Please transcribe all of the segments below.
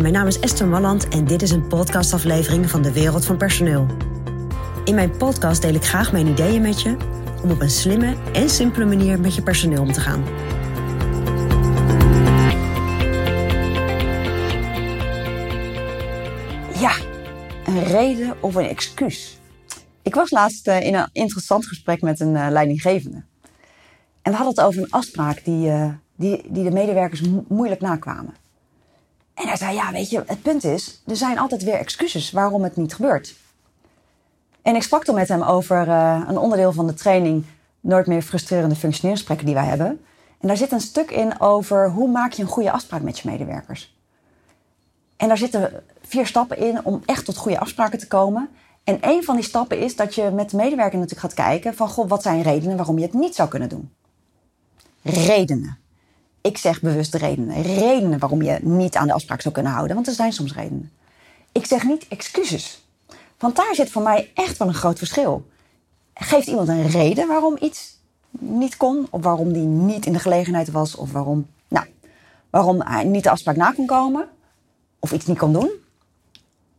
Mijn naam is Esther Malland en dit is een podcastaflevering van de Wereld van Personeel. In mijn podcast deel ik graag mijn ideeën met je om op een slimme en simpele manier met je personeel om te gaan. Ja, een reden of een excuus. Ik was laatst uh, in een interessant gesprek met een uh, leidinggevende. En we hadden het over een afspraak die, uh, die, die de medewerkers mo moeilijk nakwamen. En hij zei, ja, weet je, het punt is, er zijn altijd weer excuses waarom het niet gebeurt. En ik sprak toen met hem over een onderdeel van de training Nooit meer frustrerende functioneringsgesprekken die wij hebben. En daar zit een stuk in over hoe maak je een goede afspraak met je medewerkers. En daar zitten vier stappen in om echt tot goede afspraken te komen. En een van die stappen is dat je met de medewerker natuurlijk gaat kijken van... Goh, wat zijn redenen waarom je het niet zou kunnen doen? Redenen. Ik zeg bewust redenen. Redenen waarom je niet aan de afspraak zou kunnen houden. Want er zijn soms redenen. Ik zeg niet excuses. Want daar zit voor mij echt wel een groot verschil. Geeft iemand een reden waarom iets niet kon? Of waarom die niet in de gelegenheid was? Of waarom, nou, waarom hij niet de afspraak na kon komen? Of iets niet kon doen?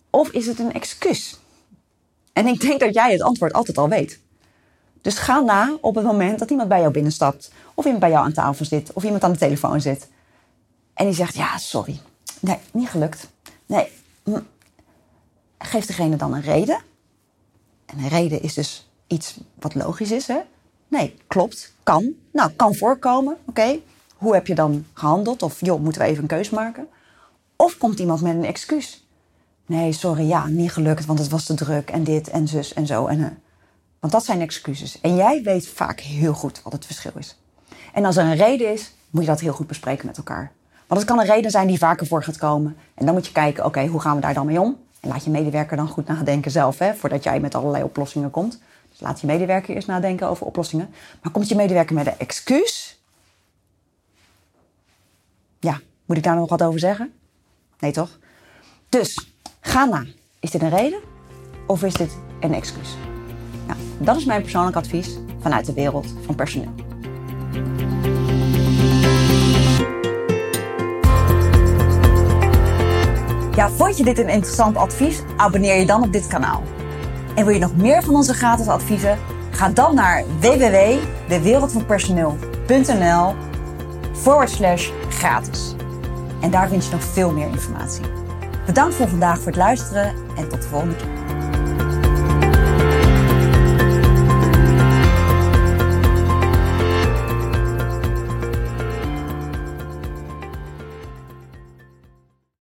Of is het een excuus? En ik denk dat jij het antwoord altijd al weet. Dus ga na op het moment dat iemand bij jou binnenstapt. Of iemand bij jou aan tafel zit. Of iemand aan de telefoon zit. En die zegt, ja, sorry. Nee, niet gelukt. Nee. Geef degene dan een reden. En een reden is dus iets wat logisch is, hè? Nee, klopt. Kan. Nou, kan voorkomen. Oké. Hoe heb je dan gehandeld? Of, joh, moeten we even een keus maken? Of komt iemand met een excuus? Nee, sorry, ja, niet gelukt, want het was te druk en dit en zus en zo. En, uh, want dat zijn excuses. En jij weet vaak heel goed wat het verschil is. En als er een reden is, moet je dat heel goed bespreken met elkaar. Want het kan een reden zijn die vaker voor gaat komen. En dan moet je kijken, oké, hoe gaan we daar dan mee om? En laat je medewerker dan goed nadenken zelf, hè, voordat jij met allerlei oplossingen komt. Dus laat je medewerker eerst nadenken over oplossingen. Maar komt je medewerker met een excuus? Ja, moet ik daar nog wat over zeggen? Nee, toch? Dus, ga na. Is dit een reden of is dit een excuus? Nou, dat is mijn persoonlijk advies vanuit de wereld van personeel. Ja, vond je dit een interessant advies? Abonneer je dan op dit kanaal. En wil je nog meer van onze gratis adviezen? Ga dan naar www.dewereldvanpersoneel.nl forward slash gratis. En daar vind je nog veel meer informatie. Bedankt voor vandaag voor het luisteren en tot de volgende keer.